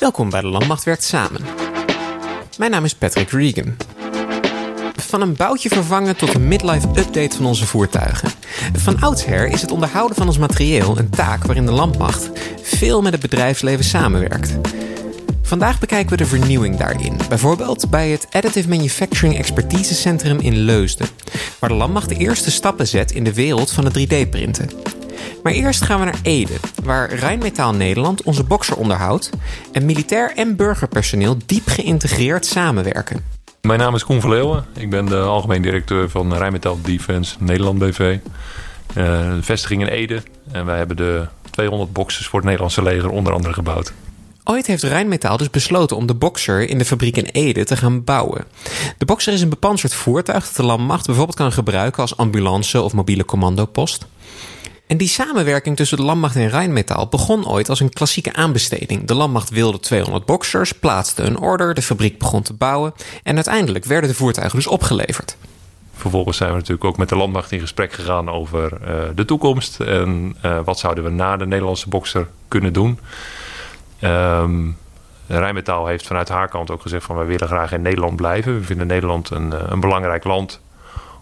Welkom bij de Landmacht Werkt Samen. Mijn naam is Patrick Regan. Van een boutje vervangen tot een midlife update van onze voertuigen. Van oudsher is het onderhouden van ons materieel een taak waarin de landmacht veel met het bedrijfsleven samenwerkt. Vandaag bekijken we de vernieuwing daarin. Bijvoorbeeld bij het Additive Manufacturing Expertise Centrum in Leusden, waar de landmacht de eerste stappen zet in de wereld van het 3D-printen. Maar eerst gaan we naar Ede, waar Rijnmetaal Nederland onze boxer onderhoudt en militair en burgerpersoneel diep geïntegreerd samenwerken. Mijn naam is Koen van Leeuwen. Ik ben de algemeen directeur van Rijnmetaal Defense Nederland BV. Uh, de vestiging in Ede. En wij hebben de 200 boxers voor het Nederlandse leger onder andere gebouwd. Ooit heeft Rijnmetaal dus besloten om de Boxer in de fabriek in Ede te gaan bouwen. De Boxer is een bepanserd voertuig dat de landmacht bijvoorbeeld kan gebruiken als ambulance of mobiele commandopost. En die samenwerking tussen de landmacht en Rijnmetaal begon ooit als een klassieke aanbesteding. De landmacht wilde 200 boxers, plaatste een order, de fabriek begon te bouwen en uiteindelijk werden de voertuigen dus opgeleverd. Vervolgens zijn we natuurlijk ook met de landmacht in gesprek gegaan over uh, de toekomst en uh, wat zouden we na de Nederlandse boxer kunnen doen. Um, Rijnmetaal heeft vanuit haar kant ook gezegd van wij willen graag in Nederland blijven. We vinden Nederland een, eh, een belangrijk land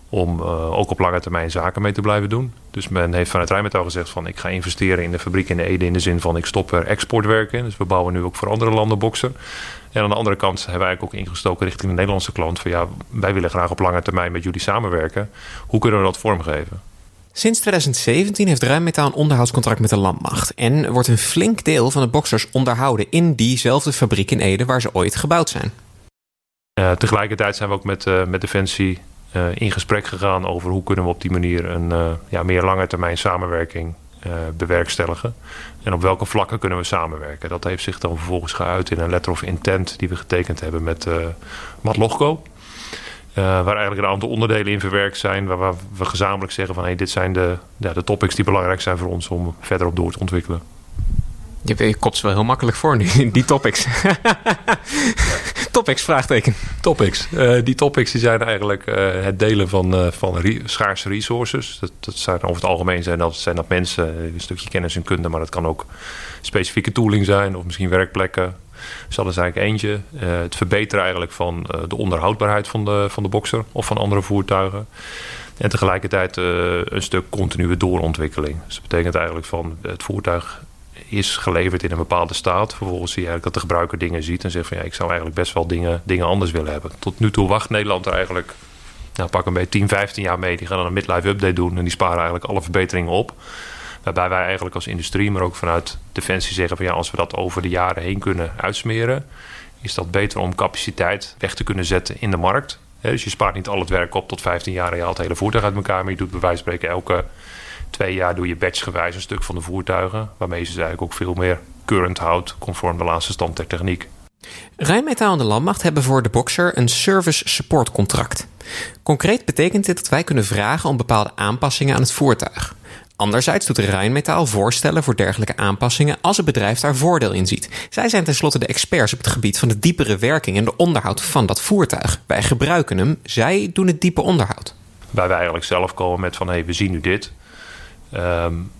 om uh, ook op lange termijn zaken mee te blijven doen. Dus men heeft vanuit Rijnmetaal gezegd van ik ga investeren in de fabriek in de Ede in de zin van ik stop er exportwerk in. Dus we bouwen nu ook voor andere landen boksen. En aan de andere kant hebben wij ook ingestoken richting de Nederlandse klant van ja, wij willen graag op lange termijn met jullie samenwerken. Hoe kunnen we dat vormgeven? Sinds 2017 heeft Rijnmetaal een onderhoudscontract met de landmacht en wordt een flink deel van de boxers onderhouden in diezelfde fabriek in Ede waar ze ooit gebouwd zijn. Uh, tegelijkertijd zijn we ook met, uh, met Defensie in gesprek gegaan over hoe kunnen we op die manier een uh, ja, meer lange termijn samenwerking uh, bewerkstelligen. En op welke vlakken kunnen we samenwerken. Dat heeft zich dan vervolgens geuit in een letter of intent die we getekend hebben met uh, Matt Logco. waar eigenlijk een aantal onderdelen in verwerkt zijn. Waar, waar we gezamenlijk zeggen van hey, dit zijn de, ja, de topics die belangrijk zijn voor ons om verder op door te ontwikkelen. Je, je kopt ze wel heel makkelijk voor nu, die topics. topics, vraagteken. Topics. Uh, die topics die zijn eigenlijk uh, het delen van, uh, van schaarse resources. Dat, dat zijn over het algemeen zijn dat, zijn dat mensen, een stukje kennis en kunde, maar dat kan ook specifieke tooling zijn of misschien werkplekken. Dus dat is eigenlijk eentje. het verbeteren eigenlijk van de onderhoudbaarheid van de, van de boxer of van andere voertuigen. En tegelijkertijd een stuk continue doorontwikkeling. Dus dat betekent eigenlijk van het voertuig is geleverd in een bepaalde staat. Vervolgens zie je eigenlijk dat de gebruiker dingen ziet en zegt van ja, ik zou eigenlijk best wel dingen, dingen anders willen hebben. Tot nu toe wacht Nederland er eigenlijk, nou pak een beetje 10, 15 jaar mee. Die gaan dan een midlife update doen en die sparen eigenlijk alle verbeteringen op. Waarbij wij eigenlijk als industrie, maar ook vanuit Defensie zeggen van ja, als we dat over de jaren heen kunnen uitsmeren, is dat beter om capaciteit weg te kunnen zetten in de markt. dus je spaart niet al het werk op tot 15 jaar en je haalt het hele voertuig uit elkaar, maar je doet bij wijze van spreken elke twee jaar doe je batchgewijs een stuk van de voertuigen. Waarmee ze eigenlijk ook veel meer current houdt, conform de laatste stand der techniek. Rijnmetaal en de Landmacht hebben voor de Boxer een service support contract. Concreet betekent dit dat wij kunnen vragen om bepaalde aanpassingen aan het voertuig. Anderzijds doet Rijnmetaal voorstellen voor dergelijke aanpassingen als het bedrijf daar voordeel in ziet. Zij zijn tenslotte de experts op het gebied van de diepere werking en de onderhoud van dat voertuig. Wij gebruiken hem, zij doen het diepe onderhoud. Waar wij eigenlijk zelf komen met van hé, hey, we zien nu dit. Um,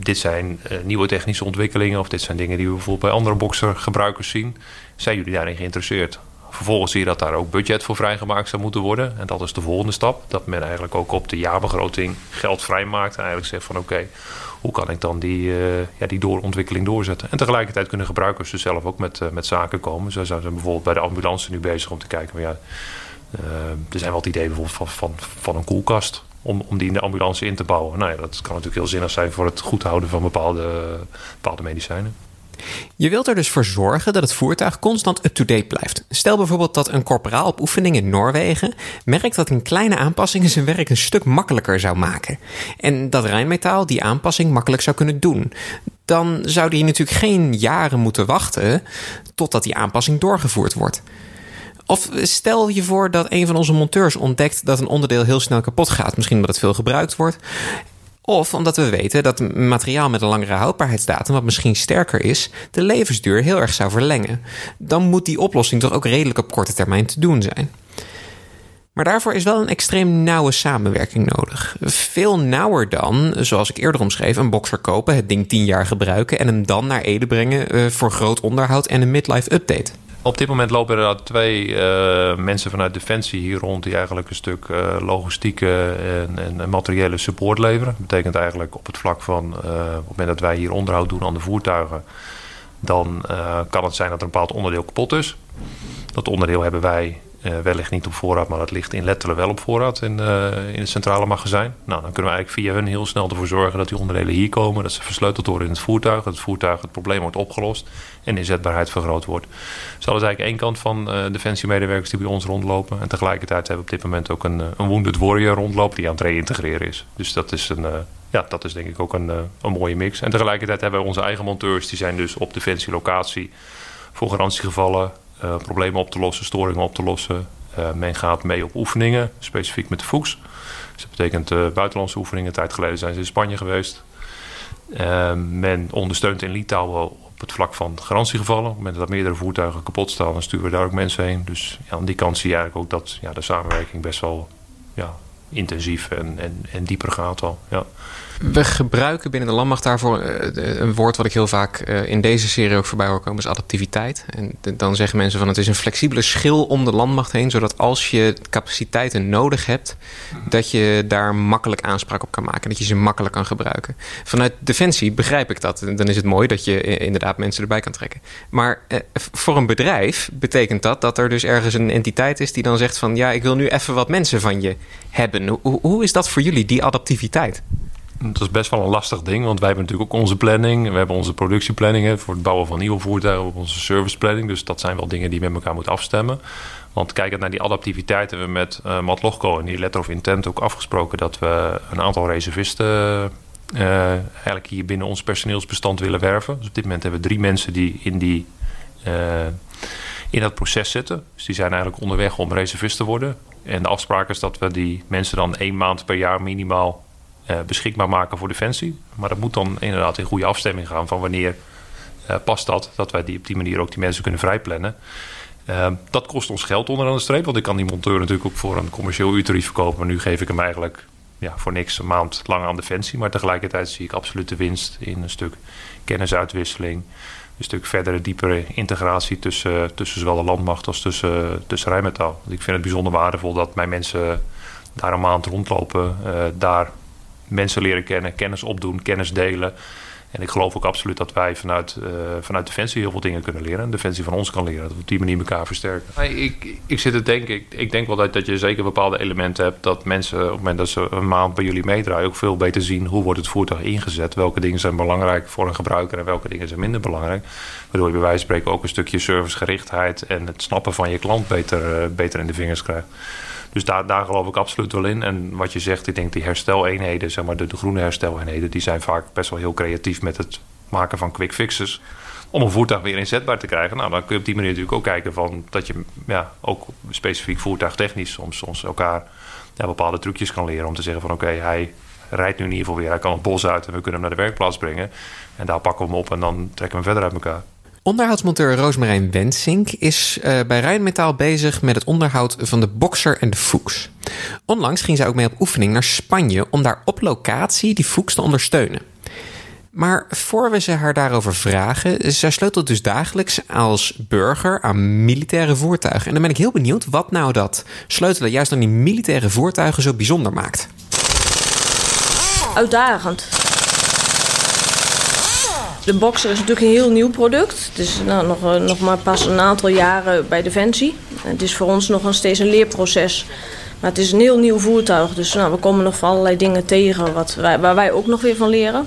dit zijn uh, nieuwe technische ontwikkelingen of dit zijn dingen die we bijvoorbeeld bij andere boxergebruikers zien. Zijn jullie daarin geïnteresseerd? Vervolgens zie je dat daar ook budget voor vrijgemaakt zou moeten worden. En dat is de volgende stap. Dat men eigenlijk ook op de jaarbegroting geld vrijmaakt. En eigenlijk zegt van oké, hoe kan ik dan die, uh, ja, die doorontwikkeling doorzetten? En tegelijkertijd kunnen gebruikers dus zelf ook met, uh, met zaken komen. Zo zijn ze bijvoorbeeld bij de ambulance nu bezig om te kijken. Van, ja, er zijn wat ideeën bijvoorbeeld van, van, van een koelkast om, om die in de ambulance in te bouwen. Nou ja, dat kan natuurlijk heel zinnig zijn voor het goed houden van bepaalde, bepaalde medicijnen. Je wilt er dus voor zorgen dat het voertuig constant up-to-date blijft. Stel bijvoorbeeld dat een korporaal op oefening in Noorwegen merkt dat een kleine aanpassing zijn werk een stuk makkelijker zou maken. En dat Rijnmetaal die aanpassing makkelijk zou kunnen doen. Dan zou die natuurlijk geen jaren moeten wachten totdat die aanpassing doorgevoerd wordt. Of stel je voor dat een van onze monteurs ontdekt dat een onderdeel heel snel kapot gaat. Misschien omdat het veel gebruikt wordt. Of omdat we weten dat materiaal met een langere houdbaarheidsdatum, wat misschien sterker is, de levensduur heel erg zou verlengen. Dan moet die oplossing toch ook redelijk op korte termijn te doen zijn. Maar daarvoor is wel een extreem nauwe samenwerking nodig. Veel nauwer dan, zoals ik eerder omschreef, een boxer kopen, het ding 10 jaar gebruiken en hem dan naar Ede brengen uh, voor groot onderhoud en een midlife update. Op dit moment lopen er twee uh, mensen vanuit Defensie hier rond die eigenlijk een stuk uh, logistieke en, en, materiële support leveren. Dat betekent eigenlijk op het vlak van op het moment dat wij hier onderhoud doen aan de voertuigen, dan kan het zijn dat er een bepaald onderdeel kapot is. Dat onderdeel hebben wij uh, wellicht niet op voorraad, maar dat ligt in letterlijk wel op voorraad in, uh, in het centrale magazijn. Nou, dan kunnen we eigenlijk via hun heel snel ervoor zorgen dat die onderdelen hier komen, dat ze versleuteld worden in het voertuig, dat het voertuig het probleem wordt opgelost en inzetbaarheid vergroot wordt. Dus dat is eigenlijk één kant van uh, defensiemedewerkers die bij ons rondlopen. En tegelijkertijd hebben we op dit moment ook een, een Wounded Warrior rondlopen die aan het reïntegreren is. Dus dat is een, ja, dat is denk ik ook een, een mooie mix. En tegelijkertijd hebben we onze eigen monteurs, die zijn dus op defensielocatie voor garantiegevallen uh, problemen op te lossen, storingen op te lossen. Uh, men gaat mee op oefeningen, specifiek met de Fuchs. Dus dat betekent uh, buitenlandse oefeningen. Een tijd geleden zijn ze in Spanje geweest. men ondersteunt in Litouwen op het vlak van garantiegevallen. Op het moment dat meerdere voertuigen kapot staan, dan sturen we daar ook mensen heen. Dus ja, aan die kant zie je eigenlijk ook dat ja, de samenwerking best wel ja, intensief en, en, en dieper gaat al. Ja. We gebruiken binnen de landmacht daarvoor uh, een woord wat ik heel vaak uh, in deze serie ook voorbij hoor komen, is adaptiviteit. En dan zeggen mensen van het is een flexibele schil om de landmacht heen, zodat als je capaciteiten nodig hebt, dat je daar makkelijk aanspraak op kan maken, dat je ze makkelijk kan gebruiken. Vanuit Defensie begrijp ik dat. Dan is het mooi dat je inderdaad mensen erbij kan trekken. Maar voor een bedrijf betekent dat dat er dus ergens een entiteit is die dan zegt van ja, ik wil nu even wat mensen van je hebben. Hoe is dat voor jullie, die adaptiviteit? Dat is best wel een lastig ding, want wij hebben natuurlijk ook onze planning. We hebben onze productieplanningen voor het bouwen van nieuwe voertuigen, onze serviceplanning. Dus dat zijn wel dingen die je met elkaar moet afstemmen. Want kijkend naar die adaptiviteit hebben we met uh, en die letter of intent ook afgesproken dat we een aantal reservisten uh, eigenlijk hier binnen ons personeelsbestand willen werven. Dus op dit moment hebben we drie mensen die in, die, uh, in dat proces zitten. Dus die zijn eigenlijk onderweg om reservist te worden. En de afspraak is dat we die mensen dan één maand per jaar minimaal beschikbaar maken voor Defensie. Maar dat moet dan inderdaad in goede afstemming gaan van wanneer uh, past dat. Dat wij die op die manier ook die mensen kunnen vrijplannen. Uh, dat kost ons geld onder de streep. Want ik kan die monteur natuurlijk ook voor een commercieel uurtarief verkopen. Maar nu geef ik hem eigenlijk ja, voor niks een maand lang aan Defensie. Maar tegelijkertijd zie ik absoluut de winst in een stuk kennisuitwisseling. Een stuk verdere, diepere integratie tussen, tussen zowel de landmacht als tussen, tussen Rijnmetaal. ik vind het bijzonder waardevol dat mijn mensen daar een maand rondlopen. daar mensen leren kennen, kennis opdoen, kennis delen. En ik geloof ook absoluut dat wij vanuit, uh, vanuit Defensie heel veel dingen kunnen leren. En Defensie van ons kan leren. Dat we op die manier elkaar versterken. Ik, ik zit te denken, ik, ik denk wel dat, dat je zeker bepaalde elementen hebt. Dat mensen op het moment dat ze een maand bij jullie meedraaien ook veel beter zien hoe wordt het voertuig ingezet. Welke dingen zijn belangrijk voor een gebruiker en welke dingen zijn minder belangrijk. Waardoor je bij wijze van spreken ook een stukje servicegerichtheid en het snappen van je klant beter, uh, beter in de vingers krijgt. Dus daar, daar geloof ik absoluut wel in. En wat je zegt, ik denk die hersteleenheden, zeg maar de, groene hersteleenheden, die zijn vaak best wel heel creatief met het maken van quick fixes om een voertuig weer inzetbaar te krijgen. Nou, dan kun je op die manier natuurlijk ook kijken van dat je ja, ook specifiek voertuigtechnisch soms, soms elkaar ja, bepaalde trucjes kan leren om te zeggen van oké, hij rijdt nu in ieder geval weer, hij kan het bos uit en we kunnen hem naar de werkplaats brengen. En daar pakken we hem op en dan trekken we hem verder uit elkaar. Onderhoudsmonteur Roosmarijn Wensink is uh, bij Rijnmetaal bezig met het onderhoud van de Boxer en de Fuchs. Onlangs ging zij ook mee op oefening naar Spanje om daar op locatie die Fuchs te ondersteunen. Maar voor we ze haar daarover vragen, zij sleutelt dus dagelijks als burger aan militaire voertuigen. En dan ben ik heel benieuwd wat nou dat sleutelen juist aan die militaire voertuigen zo bijzonder maakt. Uitdagend. De Boxer is natuurlijk een heel nieuw product. Het is nou, nog, eh, nog maar pas een aantal jaren bij Defensie. Het is voor ons nog steeds een leerproces. Maar het is een heel nieuw voertuig. Dus nou, we komen nog van allerlei dingen tegen wat wij, waar wij ook nog weer van leren.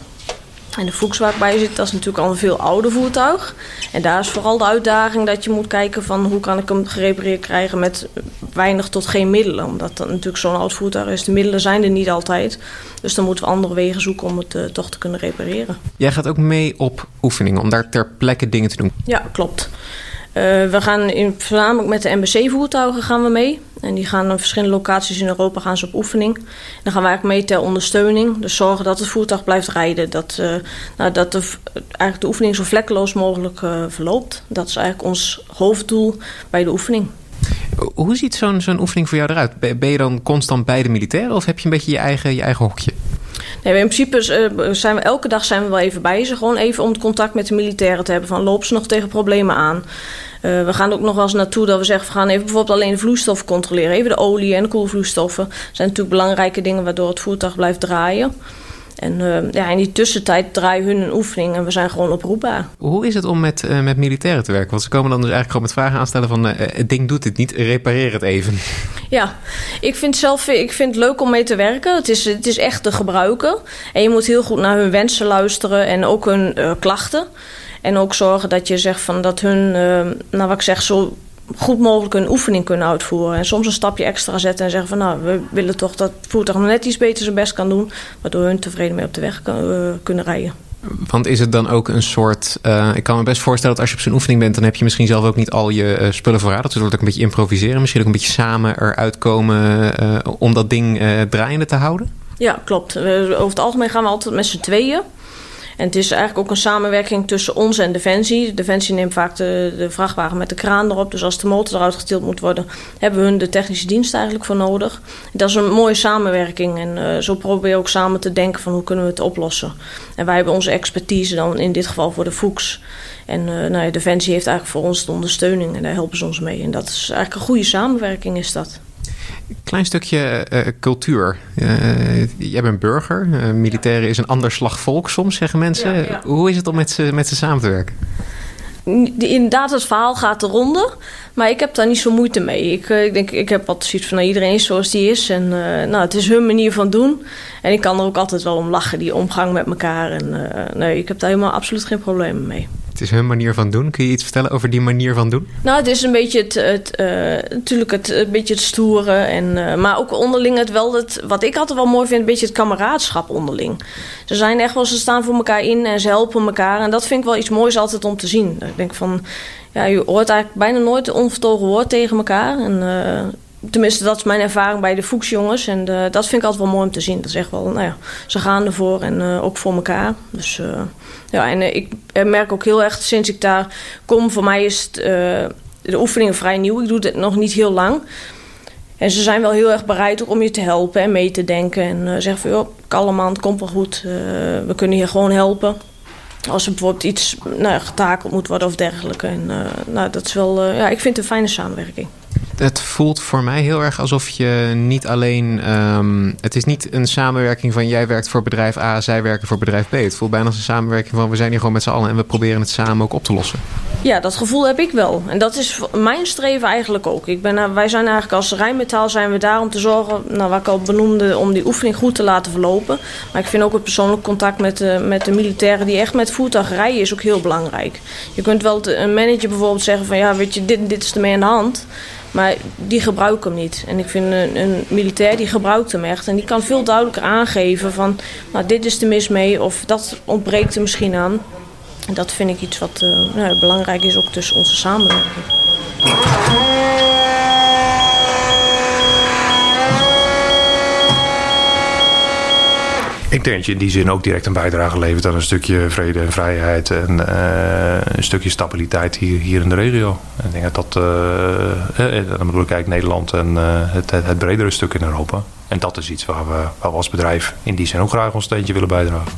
En de Fuchs waar ik bij zit, dat is natuurlijk al een veel ouder voertuig. En daar is vooral de uitdaging dat je moet kijken van hoe kan ik hem gerepareerd krijgen met weinig tot geen middelen. Omdat dat natuurlijk zo'n oud voertuig is. De middelen zijn er niet altijd. Dus dan moeten we andere wegen zoeken om het uh, toch te kunnen repareren. Jij gaat ook mee op oefeningen om daar ter plekke dingen te doen? Ja, klopt. Uh, we gaan in, voornamelijk met de NBC-voertuigen gaan we mee. En die gaan naar verschillende locaties in Europa gaan ze op oefening. En dan gaan we eigenlijk mee ter ondersteuning. Dus zorgen dat het voertuig blijft rijden. Dat, uh, nou, dat de, eigenlijk de oefening zo vlekkeloos mogelijk uh, verloopt. Dat is eigenlijk ons hoofddoel bij de oefening. Hoe ziet zo'n zo'n oefening voor jou eruit? Ben je dan constant bij de militairen of heb je een beetje je eigen, je eigen hokje? Nee, in principe uh, zijn we elke dag zijn we wel even bij ze. Gewoon even om contact met de militairen te hebben. Van lopen ze nog tegen problemen aan? Uh, we gaan ook nog wel eens naartoe dat we zeggen... we gaan even bijvoorbeeld alleen de vloeistoffen controleren. Even de olie en de koelvloeistoffen. Dat zijn natuurlijk belangrijke dingen waardoor het voertuig blijft draaien. En uh, ja, in die tussentijd draaien hun een oefening en we zijn gewoon oproepbaar. Hoe is het om met, uh, met militairen te werken? Want ze komen dan dus eigenlijk gewoon met vragen aanstellen van... Uh, het ding doet dit niet, repareer het even. Ja, ik vind zelf ik vind het leuk om mee te werken. Het is, het is echt te gebruiken. En je moet heel goed naar hun wensen luisteren en ook hun klachten. En ook zorgen dat je zegt van dat hun, nou wat ik zeg, zo goed mogelijk een oefening kunnen uitvoeren. En soms een stapje extra zetten en zeggen van nou, we willen toch dat het voertuig net iets beter zijn best kan doen. Waardoor hun tevreden mee op de weg kan, uh, kunnen rijden. Want is het dan ook een soort. Uh, ik kan me best voorstellen dat als je op zo'n oefening bent, dan heb je misschien zelf ook niet al je uh, spullen voorraad. Dus wordt ook een beetje improviseren. Misschien ook een beetje samen eruit komen om dat ding draaiende te houden. Ja, klopt. over het algemeen gaan we altijd met z'n tweeën. En het is eigenlijk ook een samenwerking tussen ons en Defensie. Defensie neemt vaak de, de vrachtwagen met de kraan erop. Dus als de motor eruit getild moet worden, hebben we hun de technische dienst eigenlijk voor nodig. Dat is een mooie samenwerking. En uh, zo proberen we ook samen te denken van hoe kunnen we het oplossen. En wij hebben onze expertise dan in dit geval voor de Fuchs. En uh, nou ja, Defensie heeft eigenlijk voor ons de ondersteuning en daar helpen ze ons mee. En dat is eigenlijk een goede samenwerking is dat. Klein stukje uh, cultuur. Uh, jij bent burger. Uh, militairen is een ander slag volk soms, zeggen mensen. Ja, ja. Hoe is het om met ze, met ze samen te werken? Inderdaad, het verhaal gaat de ronde. Maar ik heb daar niet zo moeite mee. Ik, ik denk, ik heb altijd zoiets van nou, iedereen is zoals die is. En nou, het is hun manier van doen. En ik kan er ook altijd wel om lachen, die omgang met elkaar. En nee, ik heb daar helemaal absoluut geen problemen mee. Is hun manier van doen. Kun je iets vertellen over die manier van doen? Nou, het is een beetje het, het uh, natuurlijk het, een beetje het stoeren. En, uh, maar ook onderling het wel, het, wat ik altijd wel mooi vind, een beetje het kameraadschap onderling. Ze zijn echt wel, ze staan voor elkaar in en ze helpen elkaar. En dat vind ik wel iets moois altijd om te zien. Ik denk van, ja, je hoort eigenlijk bijna nooit een onvertogen woord tegen elkaar. En uh, tenminste, dat is mijn ervaring bij de Fuchsjongens. En de, dat vind ik altijd wel mooi om te zien. Dat is echt wel, nou ja, ze gaan ervoor en uh, ook voor elkaar. Dus uh, ja, en ik merk ook heel erg sinds ik daar kom, voor mij is de oefeningen vrij nieuw. Ik doe het nog niet heel lang. En ze zijn wel heel erg bereid om je te helpen en mee te denken. En zeggen van, joh, kalm het komt wel goed. we kunnen hier gewoon helpen. Als er bijvoorbeeld iets nou, getakeld moet worden of dergelijke. En, nou, dat is wel, ja, ik vind het een fijne samenwerking het voelt voor mij heel erg alsof je niet alleen. Um, het is niet een samenwerking van jij werkt voor bedrijf A, zij werken voor bedrijf B. Het voelt bijna als een samenwerking van we zijn hier gewoon met z'n allen en we proberen het samen ook op te lossen. Ja, dat gevoel heb ik wel. En dat is mijn streven eigenlijk ook. Ik ben, wij zijn eigenlijk als Rijnmetaal zijn we daar om te zorgen, nou, wat ik al benoemde, om die oefening goed te laten verlopen. Maar ik vind ook het persoonlijk contact met de, met de militairen die echt met voertuig rijden is ook heel belangrijk. Je kunt wel een manager bijvoorbeeld zeggen van ja, weet je, dit, dit is ermee aan de hand. Maar die gebruiken hem niet. En ik vind een, een, militair die gebruikt hem echt. En die kan veel duidelijker aangeven van... Nou, dit is er mis mee of dat ontbreekt er misschien aan. En dat vind ik iets wat uh, nou, belangrijk is ook tussen onze samenwerking. Ik denk dat je in die zin ook direct een bijdrage levert aan een stukje vrede en vrijheid en uh, een stukje stabiliteit hier, hier in de regio. Ik denk dat dat, uh, dan bedoel ik eigenlijk Nederland en het, het, het, bredere stuk in Europa. En dat is iets waar we, waar we als bedrijf in die zin ook graag ons steentje willen bijdragen.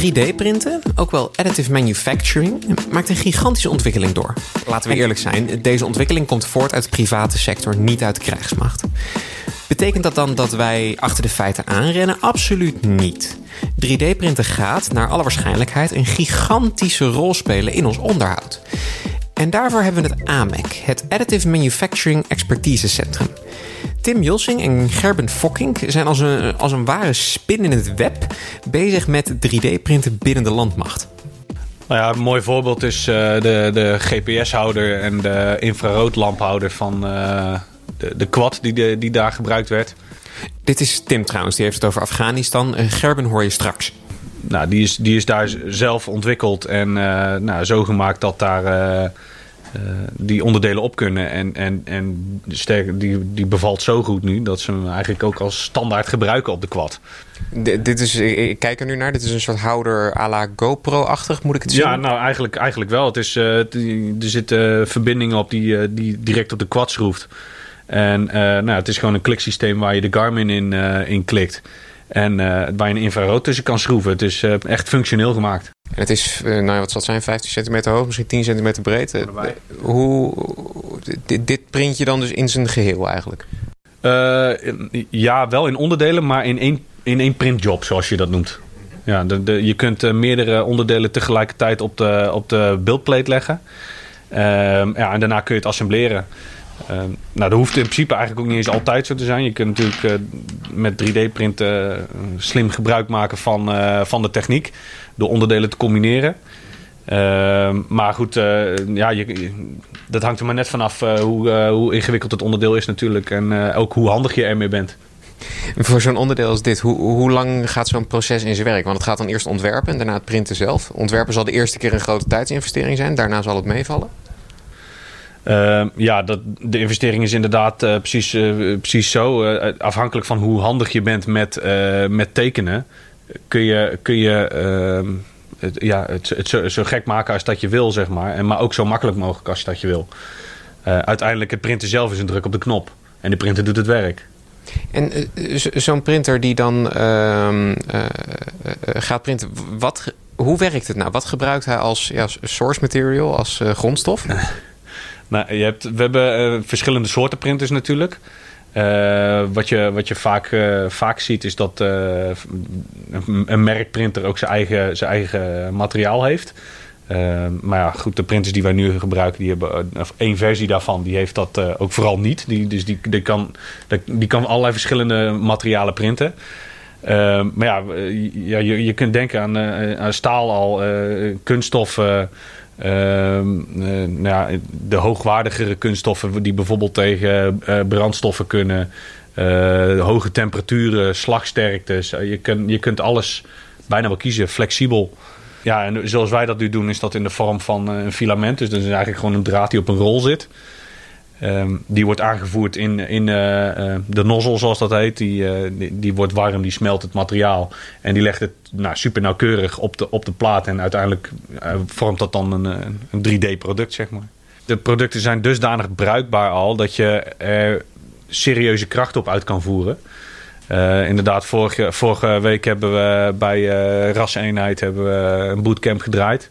3D-printen, ook wel additive manufacturing, maakt een gigantische ontwikkeling door. Laten we eerlijk zijn, deze ontwikkeling komt voort uit de private sector, niet uit de krijgsmacht. Betekent dat dan dat wij achter de feiten aanrennen? Absoluut niet. 3D-printen gaat, naar alle waarschijnlijkheid, een gigantische rol spelen in ons onderhoud. En daarvoor hebben we het AMEC, het Additive Manufacturing Expertise Centrum. Tim Julsing en Gerben Fokking zijn als een, als een ware spin in het web bezig met 3D-printen binnen de landmacht. Nou ja, een mooi voorbeeld is uh, de, de GPS-houder en de infraroodlamphouder van uh, de, de quad die, de, die daar gebruikt werd. Dit is Tim trouwens, die heeft het over Afghanistan. Uh, Gerben hoor je straks. Nou, die is, die is daar zelf ontwikkeld en nou, zo gemaakt dat daar die onderdelen op kunnen. En, en, en sterk, die, die bevalt zo goed nu dat ze hem eigenlijk ook als standaard gebruiken op de quad. dit is, ik kijk er nu naar, dit is een soort houder à la GoPro-achtig, moet ik het zien? Ja, nou eigenlijk, eigenlijk wel. Het is, er zitten verbindingen op die, die direct op de quad schroeft. En nou, het is gewoon een kliksysteem waar je de Garmin in, in klikt. En waar je een infrarood tussen kan schroeven. Het is echt functioneel gemaakt. En het is, nou wat zal het zijn, 15 centimeter hoog, misschien 10 centimeter breed. Hoe, dit, dit print je dan dus in zijn geheel eigenlijk? Uh, ja, wel in onderdelen, maar in één, in één printjob, zoals je dat noemt. Ja, de, de, je kunt meerdere onderdelen tegelijkertijd op de, op de beeldplate leggen. Uh, ja, en daarna kun je het assembleren. Uh, nou, dat hoeft in principe eigenlijk ook niet eens altijd zo te zijn. Je kunt natuurlijk met 3D-printen slim gebruik maken van, van de techniek de onderdelen te combineren. Ehm, maar goed, uh, ja, je, dat hangt er maar net vanaf uh, hoe, uh, hoe ingewikkeld het onderdeel is natuurlijk. En ook hoe handig je ermee bent. Voor zo'n onderdeel als dit, hoe, hoe lang gaat zo'n proces in zijn werk? Want het gaat dan eerst ontwerpen en daarna het printen zelf. Ontwerpen zal de eerste keer een grote tijdsinvestering zijn. Daarna zal het meevallen. Ehm, ja, dat, de investering is inderdaad precies, precies zo. afhankelijk van hoe handig je bent met, met tekenen kun je, kun je ehm, het, ja, het, het zo, zo, gek maken als dat je wil, zeg maar. En, maar ook zo makkelijk mogelijk als dat je wil. Uh, uiteindelijk, het printen zelf is een druk op de knop. En de printer doet het werk. En uh, zo'n printer die dan uh, gaat printen, wat, hoe werkt het nou? Wat gebruikt hij als ja, source material, als grondstof? nou, je hebt, we hebben verschillende soorten printers natuurlijk. Uh, wat, je, wat je vaak, uh, vaak ziet is dat uh, een, merkprinter ook zijn eigen, zijn eigen materiaal heeft. maar ja, goed, de printers die wij nu gebruiken, die hebben één versie daarvan, die heeft dat ook vooral niet. Die, dus die, die, kan, die kan allerlei verschillende materialen printen. maar ja, ja je, je kunt denken aan, aan staal al. Ehm, eh, nou ja, de hoogwaardigere kunststoffen die bijvoorbeeld tegen uh, brandstoffen kunnen. Uh, hoge temperaturen, slagsterktes. je, kunt, je kunt alles bijna wel kiezen, flexibel. Ja, en zoals wij dat nu doen, is dat in de vorm van een filament. Dus dat is eigenlijk gewoon een draad die op een rol zit. Ehm, die wordt aangevoerd in, in uh, de nozzel, zoals dat heet. Die, uh, die, die, wordt warm, die smelt het materiaal. En die legt het nou, super nauwkeurig op de, op de plaat. En uiteindelijk vormt dat dan een, een 3D-product, zeg maar. De producten zijn dusdanig bruikbaar al dat je er serieuze kracht op uit kan voeren. inderdaad, vorige, vorige week hebben we bij Raseenheid hebben we een bootcamp gedraaid.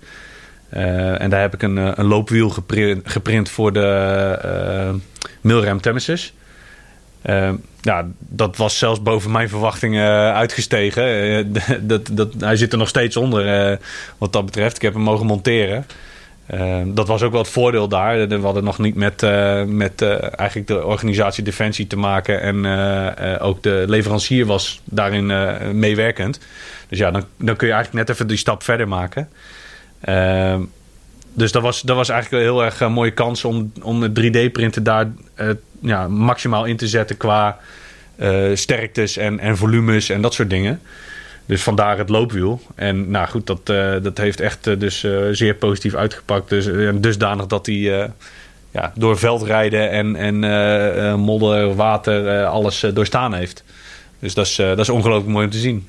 Uh, en daar heb ik een, eh, een loopwiel geprint, geprint voor de uh. Uh, ja, dat was zelfs boven mijn verwachtingen uitgestegen. dat, dat, hij zit er nog steeds onder wat dat betreft. Ik heb hem mogen monteren. dat was ook wel het voordeel daar. We hadden nog niet met, met eigenlijk de organisatie Defensie te maken. En ook de leverancier was daarin meewerkend. Dus ja, dan, dan kun je eigenlijk net even die stap verder maken. Ehm, dus dat was, dat was eigenlijk een heel erg uh, mooie kans om, om het 3D-printen daar uh, ja, maximaal in te zetten qua uh, sterktes en, en volumes en dat soort dingen. Dus vandaar het loopwiel. En nou goed, dat, dat heeft echt dus zeer positief uitgepakt. Dus, dusdanig dat hij ja, door veldrijden en, en modder, water, alles doorstaan heeft. Dus dat is, dat is ongelooflijk mooi om te zien.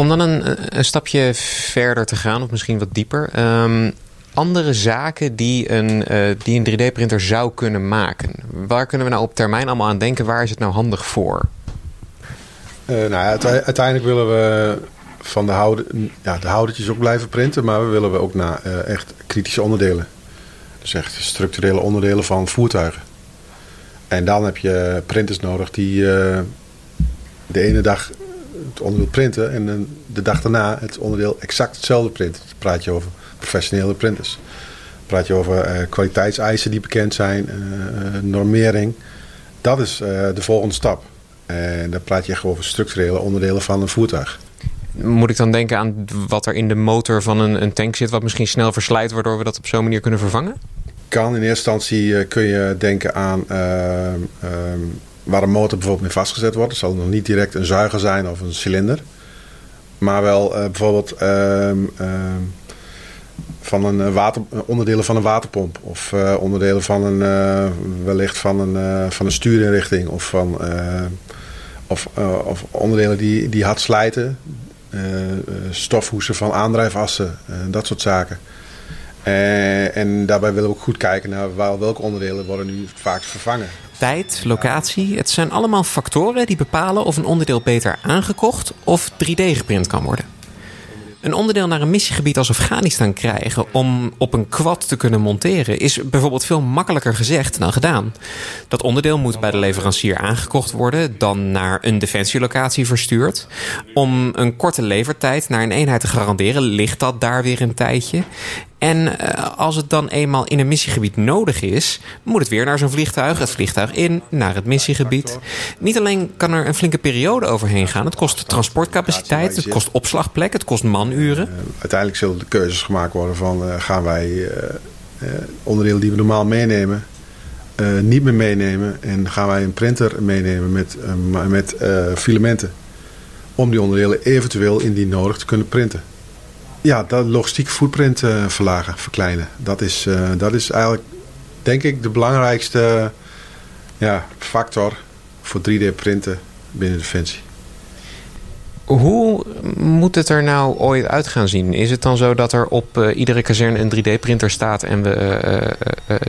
Om dan een, een stapje verder te gaan, of misschien wat dieper. Um, andere zaken die een, uh, die een 3D-printer zou kunnen maken. Waar kunnen we nou op termijn allemaal aan denken? Waar is het nou handig voor? Uh, nou, uiteindelijk willen we van de, houder, ja, de houdertjes ook blijven printen, maar we willen we ook naar uh, echt kritische onderdelen. Dus echt structurele onderdelen van voertuigen. En dan heb je printers nodig die de ene dag het onderdeel printen en de dag daarna het onderdeel exact hetzelfde printen. Dan praat je over professionele printers. Dan praat je over uh, kwaliteitseisen die bekend zijn, uh, normering. Dat is de volgende stap. En dan praat je echt over structurele onderdelen van een voertuig. Moet ik dan denken aan wat er in de motor van een, een tank zit, wat misschien snel verslijt, waardoor we dat op zo'n manier kunnen vervangen? Kan. In eerste instantie kun je denken aan waar een motor bijvoorbeeld mee vastgezet wordt. Het zal nog niet direct een zuiger zijn of een cilinder. Maar wel uh, bijvoorbeeld uh, van een water, onderdelen van een waterpomp. Of onderdelen van een, wellicht van een, van een stuurinrichting. Of, van, of, of onderdelen die, die hard slijten. stofhoesen van aandrijfassen. dat soort zaken. en daarbij willen we ook goed kijken naar welke onderdelen worden nu vaak vervangen. Tijd, locatie, het zijn allemaal factoren die bepalen of een onderdeel beter aangekocht of 3D geprint kan worden. Een onderdeel naar een missiegebied als Afghanistan krijgen om op een quad te kunnen monteren is bijvoorbeeld veel makkelijker gezegd dan gedaan. Dat onderdeel moet bij de leverancier aangekocht worden, dan naar een defensielocatie verstuurd. Om een korte levertijd naar een eenheid te garanderen, ligt dat daar weer een tijdje. En uh, als het dan eenmaal in een missiegebied nodig is, moet het weer naar zo'n vliegtuig, het vliegtuig in, naar het missiegebied. Niet alleen kan er een flinke periode overheen gaan, het kost transportcapaciteit, het kost opslagplek, het kost manuren. Uh, uiteindelijk zullen de keuzes gemaakt worden van uh, gaan wij onderdelen die we normaal meenemen, niet meer meenemen en gaan wij een printer meenemen met, met filamenten om die onderdelen eventueel indien nodig te kunnen printen. Ja, dat logistieke footprint uh, verlagen, verkleinen. Dat is, uh, dat is eigenlijk, denk ik, de belangrijkste ja, factor voor 3D-printen binnen Defensie. Hoe moet het er nou ooit uit gaan zien? Is het dan zo dat er op uh, iedere kazerne een 3D-printer staat en we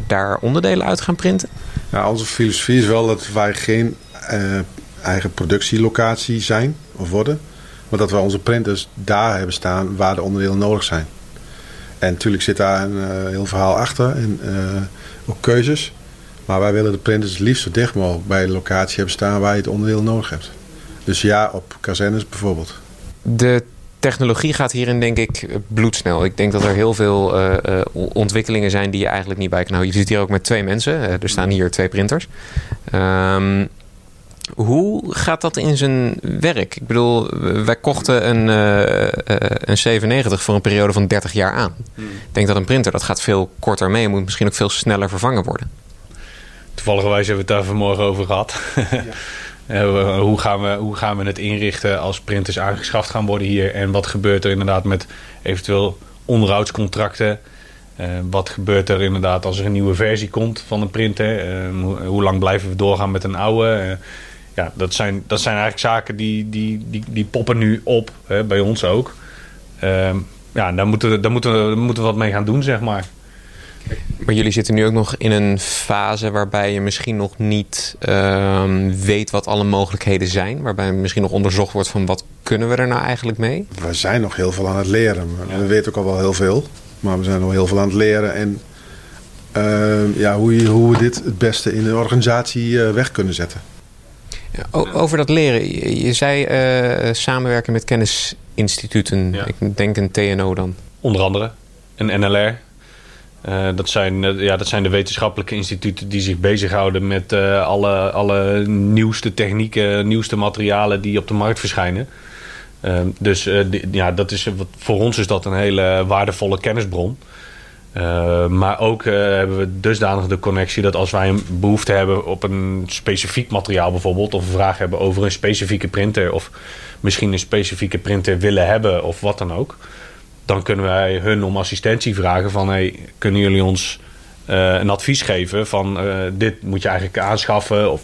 daar onderdelen uit gaan printen? Ja, onze filosofie is wel dat wij geen eigen productielocatie zijn of worden. Maar dat we onze printers daar hebben staan waar de onderdelen nodig zijn. En natuurlijk zit daar een uh, heel verhaal achter en uh, ook keuzes. Maar wij willen de printers het liefst zo dicht mogelijk bij de locatie hebben staan waar je het onderdeel nodig hebt. Dus ja, op kazernes bijvoorbeeld. De technologie gaat hierin denk ik bloedsnel. Ik denk dat er heel veel uh, ontwikkelingen zijn die je eigenlijk niet bij kan houden. Je zit hier ook met twee mensen. Er staan hier twee printers. Um, hoe gaat dat in zijn werk? Ik bedoel, wij kochten een, uh, een 97 voor een periode van 30 jaar aan. Hmm. Ik denk dat een printer dat gaat veel korter mee en moet misschien ook veel sneller vervangen worden. Toevallig hebben we het daar vanmorgen over gehad. Ja. hoe, gaan we, hoe gaan we het inrichten als printers aangeschaft gaan worden hier? En wat gebeurt er inderdaad met eventueel onderhoudscontracten? Uh, wat gebeurt er inderdaad als er een nieuwe versie komt van een printer? Uh, hoe, hoe, lang blijven we doorgaan met een oude? Ja, dat zijn, dat zijn eigenlijk zaken die, die, die, die poppen nu op, hè, bij ons ook. Uh, ja, daar moeten, we, daar, moeten we, daar moeten we wat mee gaan doen, zeg maar. Maar jullie zitten nu ook nog in een fase waarbij je misschien nog niet uh, weet wat alle mogelijkheden zijn. Waarbij misschien nog onderzocht wordt van wat kunnen we er nou eigenlijk mee? We zijn nog heel veel aan het leren. We weten ook al wel heel veel. Maar we zijn nog heel veel aan het leren. En uh, ja, hoe, hoe we dit het beste in de organisatie eh, weg kunnen zetten. Over dat leren. Je zei uh, samenwerken met kennisinstituten. Ik denk een TNO dan. Onder andere. Een NLR. Uh, dat, zijn, uh, ja, dat zijn de wetenschappelijke instituten die zich bezighouden met alle, alle nieuwste technieken, nieuwste materialen die op de markt verschijnen. dus ja, dat is, voor ons is dat een hele waardevolle kennisbron. Uh, maar ook uh, hebben we dusdanig de connectie dat als wij een behoefte hebben op een specifiek materiaal bijvoorbeeld, of een vraag hebben over een specifieke printer, of misschien een specifieke printer willen hebben, of wat dan ook, dan kunnen wij hun om assistentie vragen van hey, kunnen jullie ons uh, een advies geven van dit moet je eigenlijk aanschaffen, of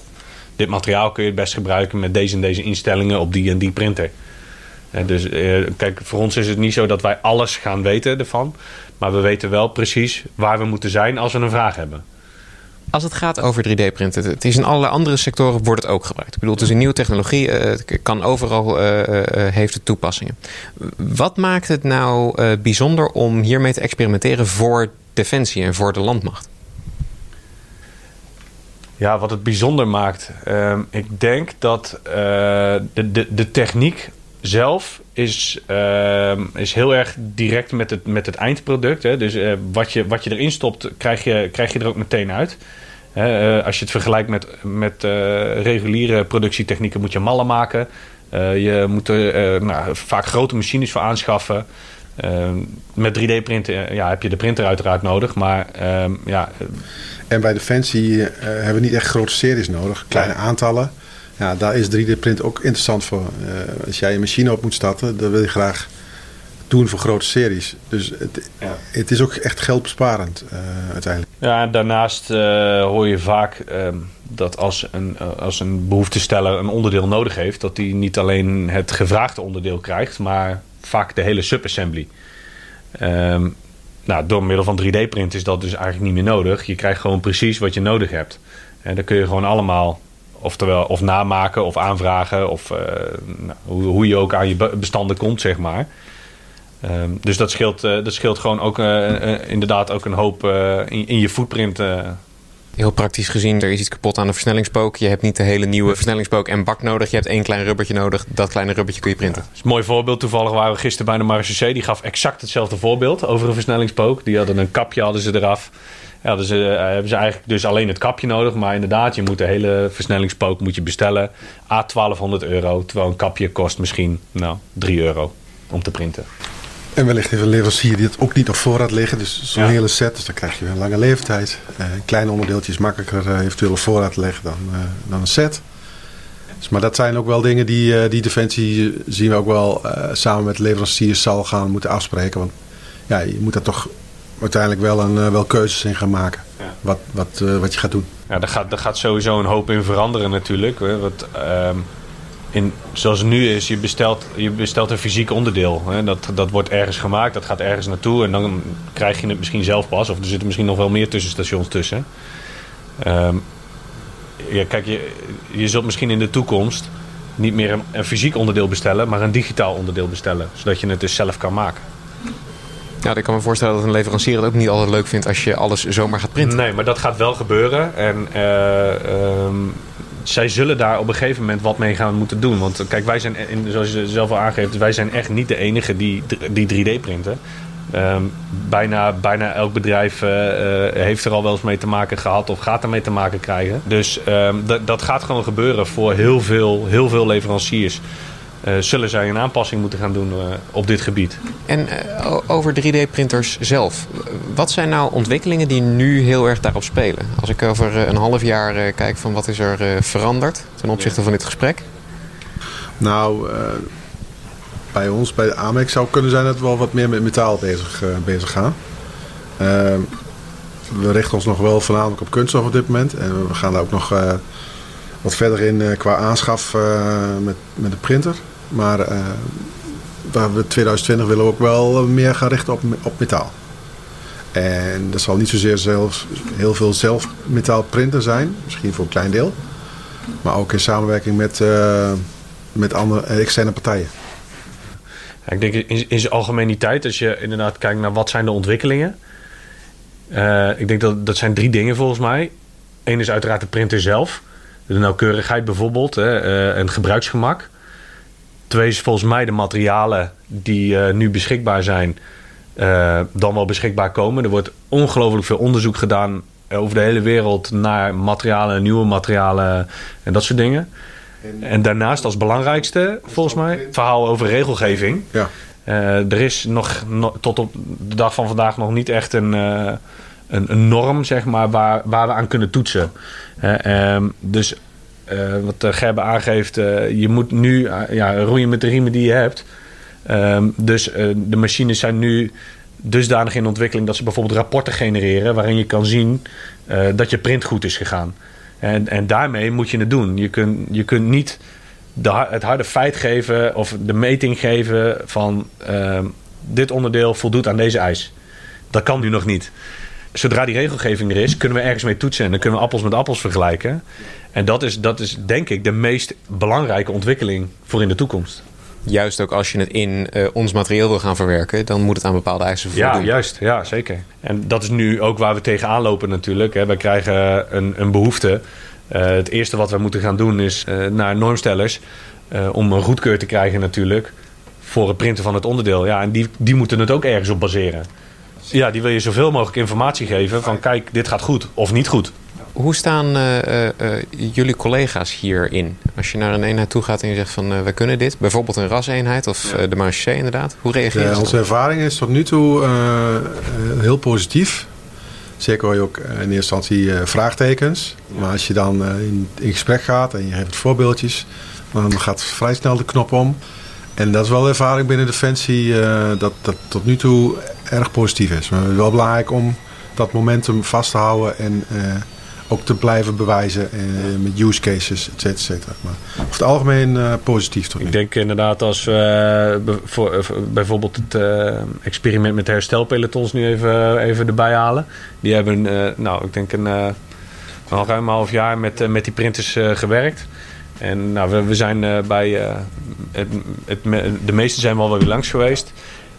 dit materiaal kun je het best gebruiken met deze en deze instellingen op die en die printer. dus kijk, voor ons is het niet zo dat wij alles gaan weten ervan. Maar we weten wel precies waar we moeten zijn als we een vraag hebben. Als het gaat over 3D-printen, het is in allerlei andere sectoren wordt het ook gebruikt. Ik bedoel, het is een nieuwe technologie, eh, het kan overal, uh, heeft het toepassingen. Wat maakt het nou bijzonder om hiermee te experimenteren voor Defensie en voor de landmacht? Ja, wat het bijzonder maakt. Uh, ik denk dat de, de, de techniek zelf is, uh, is heel erg direct met het, met het eindproduct. Hè. Dus uh, wat, je, wat je erin stopt, krijg je, krijg je er ook meteen uit. Hè, uh, als je het vergelijkt met, met eh, reguliere productietechnieken, moet je mallen maken. je moet er nou, vaak grote machines voor aanschaffen. Ehm, met 3D-printen ja, heb je de printer uiteraard nodig. Maar ehm, ja. En bij Defensie hebben we niet echt grote series nodig, kleine aantallen. Ja, daar is 3D-print ook interessant voor. Uh, als jij een machine op moet starten, dan wil je graag doen voor grote series. Dus het, Ja. het is ook echt geldbesparend eh, uiteindelijk. Ja, en daarnaast eh, hoor je vaak ehm, dat als een, eh, als een behoeftesteller een onderdeel nodig heeft, dat hij niet alleen het gevraagde onderdeel krijgt, maar vaak de hele subassembly. Ehm nou, door middel van 3D-print is dat dus eigenlijk niet meer nodig. Je krijgt gewoon precies wat je nodig hebt. En dan kun je gewoon allemaal, oftewel, of namaken of aanvragen, of nou, hoe, hoe je ook aan je be- bestanden komt, zeg maar. Ehm, dus dat scheelt, eh, dat scheelt gewoon ook eh, inderdaad ook een hoop in, in je footprint. Heel praktisch gezien, er is iets kapot aan de versnellingspook. Je hebt niet de hele nieuwe versnellingspook en bak nodig. Je hebt één klein rubbertje nodig. Dat kleine rubbertje kun je printen. Dat is een mooi voorbeeld. Toevallig waren we gisteren bij de Marechaussee. Die gaf exact hetzelfde voorbeeld over een versnellingspook. Die hadden een kapje hadden ze eraf. Ja, dus, eh, hebben ze eigenlijk dus alleen het kapje nodig. Maar inderdaad, je moet de hele versnellingspook moet je bestellen. A 1200 euro. Terwijl een kapje kost misschien nou, 3 euro om te printen. En wellicht heeft een leverancier die het ook niet op voorraad liggen. Dus zo'n Ja. hele set, dus dan krijg je een lange leeftijd. Eh kleine onderdeeltjes makkelijker eh, eventueel op voorraad te leggen dan, eh, dan een set. Dus, maar dat zijn ook wel dingen die, eh, die Defensie eh, zien we ook wel eh, samen met leveranciers zal gaan moeten afspreken. Want ja, je moet daar toch uiteindelijk wel, een, eh, wel keuzes in gaan maken. Ja. Wat, wat, eh, wat je gaat doen. Ja, daar gaat, daar gaat sowieso een hoop in veranderen natuurlijk. Hè. Want, ehm, in, zoals het nu is, je bestelt, je bestelt een fysiek onderdeel. Hè. Dat, dat wordt ergens gemaakt, dat gaat ergens naartoe. En dan krijg je het misschien zelf pas. Of er zitten misschien nog wel meer tussenstations tussen. Ehm, ja, kijk, je, je zult misschien in de toekomst niet meer een, een fysiek onderdeel bestellen... maar een digitaal onderdeel bestellen. Zodat je het dus zelf kan maken. Ja, ik kan me voorstellen dat een leverancier het ook niet altijd leuk vindt als je alles zomaar gaat printen. Nee, maar dat gaat wel gebeuren. En eh, ehm, zij zullen daar op een gegeven moment wat mee gaan moeten doen. Want kijk, wij zijn, zoals je zelf al aangeeft, wij zijn echt niet de enige die, die 3D printen. Ehm, bijna, bijna elk bedrijf eh, eh, heeft er al wel eens mee te maken gehad of gaat ermee te maken krijgen. Dus dat- dat gaat gewoon gebeuren voor heel veel, heel veel leveranciers. Eh, zullen zij een aanpassing moeten gaan doen eh, op dit gebied. En eh, over 3D-printers zelf. Wat zijn nou ontwikkelingen die nu heel erg daarop spelen? Als ik over eh, een half jaar eh, kijk van wat is er eh, veranderd ten opzichte van dit gesprek. Nou, eh, bij ons, bij de Amex zou het kunnen zijn dat we wel wat meer met metaal bezig, bezig gaan. We richten ons nog wel voornamelijk op kunststof op dit moment. En we gaan daar ook nog eh, wat verder in eh, qua aanschaf eh, met, met de printer. Maar eh, waar we 2020 willen we ook wel meer gaan richten op, op metaal. En dat zal niet zozeer zelf, heel veel zelf metaal printen zijn. Misschien voor een klein deel. Maar ook in samenwerking met... eh, met andere eh, externe partijen. Ja, ik denk in, in zijn algemeniteit, als je inderdaad kijkt naar wat zijn de ontwikkelingen. Eh, ik denk dat dat zijn drie dingen volgens mij. Eén is uiteraard de printer zelf. De nauwkeurigheid bijvoorbeeld hè, eh, en gebruiksgemak. Twee is volgens mij de materialen die eh, nu beschikbaar zijn, eh, dan wel beschikbaar komen. Er wordt ongelooflijk veel onderzoek gedaan eh, over de hele wereld naar materialen, nieuwe materialen en dat soort dingen. En daarnaast als belangrijkste, volgens mij, het verhaal over regelgeving. Ja. Er is nog, no- tot op de dag van vandaag nog niet echt een, een, een norm, zeg maar, waar, waar we aan kunnen toetsen. Eh, ehm, dus eh, wat uh, Gerbe aangeeft, eh, je moet nu eh, ja, roeien met de riemen die je hebt. Ehm, dus eh, de machines zijn nu dusdanig in ontwikkeling dat ze bijvoorbeeld rapporten genereren waarin je kan zien eh, dat je print goed is gegaan. En, en daarmee moet je het doen. Je kunt, je kunt niet het harde feit geven of de meting geven van ehm, dit onderdeel voldoet aan deze eis. Dat kan nu nog niet. Zodra die regelgeving er is, kunnen we ergens mee toetsen en dan kunnen we appels met appels vergelijken. En dat is, dat is denk ik de meest belangrijke ontwikkeling voor in de toekomst. Juist ook als je het in eh, ons materieel wil gaan verwerken, dan moet het aan bepaalde eisen Ja, voldoen. juist. Ja, zeker. En dat is nu ook waar we tegenaan lopen natuurlijk. Hè. Wij krijgen een, een behoefte. Eh, het eerste wat we moeten gaan doen is eh, naar normstellers... om een goedkeur te krijgen natuurlijk... voor het printen van het onderdeel. Ja, en die, die moeten het ook ergens op baseren. Ja, die wil je zoveel mogelijk informatie geven... van kijk, dit gaat goed of niet goed. Hoe staan eh, eh, eh, jullie collega's hierin? Als je naar een eenheid toe gaat en je zegt van eh, wij kunnen dit, bijvoorbeeld een raseenheid of eh, de marché inderdaad, hoe reageren De, ze? onze ervaring is tot nu toe heel positief. Zeker hoor je ook in eerste instantie eh, vraagtekens. Maar als je dan eh, in, in gesprek gaat en je geeft voorbeeldjes, dan gaat vrij snel de knop om. En dat is wel ervaring binnen Defensie eh, dat dat tot nu toe erg positief is. Maar het is wel belangrijk om dat momentum vast te houden en eh, ook te blijven bewijzen eh, met use cases, et cetera, et cetera. Maar over het algemeen positief nu Ik denk inderdaad als we voor- bijvoorbeeld het experiment met herstelpelotons nu even, even erbij halen. Die hebben, nou, ik denk een, al ruim een half jaar met, met die printers gewerkt. En nou, we, we zijn eh, bij eh, het, de meeste zijn wel weer langs geweest.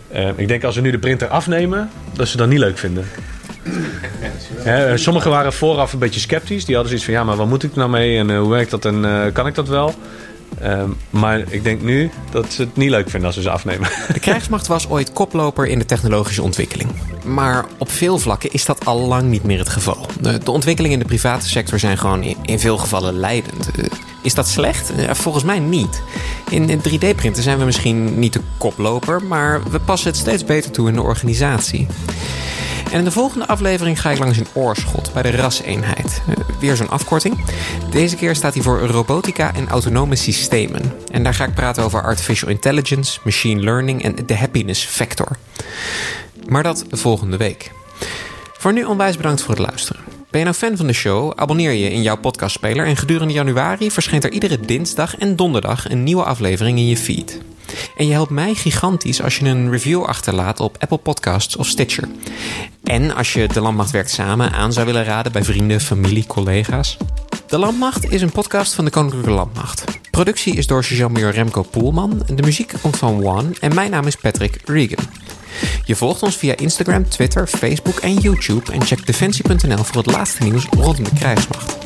Eh, ik denk als we nu de printer afnemen, dat ze dat niet leuk vinden. Sommigen waren vooraf een beetje sceptisch. Die hadden zoiets van, ja, maar wat moet ik nou mee en hoe werkt dat en kan ik dat wel? Ehm, maar ik denk nu dat ze het niet leuk vinden als ze ze afnemen. De krijgsmacht was ooit koploper in de technologische ontwikkeling. Maar op veel vlakken is dat al lang niet meer het geval. De, ontwikkelingen in de private sector zijn gewoon in veel gevallen leidend. Is dat slecht? Volgens mij niet. In 3D-printen zijn we misschien niet de koploper, maar we passen het steeds beter toe in de organisatie. En in de volgende aflevering ga ik langs in Oorschot bij de raseenheid. Eh, Weer zo'n afkorting. Deze keer staat hij voor robotica en autonome systemen. En daar ga ik praten over artificial intelligence, machine learning en de happiness factor. Maar dat volgende week. Voor nu onwijs bedankt voor het luisteren. Ben je nou fan van de show? Abonneer je in jouw podcastspeler en gedurende januari verschijnt er iedere dinsdag en donderdag een nieuwe aflevering in je feed. En je helpt mij gigantisch als je een review achterlaat op Apple Podcasts of Stitcher. En als je De Landmacht werkt samen aan zou willen raden bij vrienden, familie, collega's. De Landmacht is een podcast van de Koninklijke Landmacht. Productie is door sergeant-major Remco Poelman. De muziek komt van One en mijn naam is Patrick Regan. Je volgt ons via Instagram, Twitter, Facebook en YouTube en check defensie.nl voor het laatste nieuws rondom de krijgsmacht.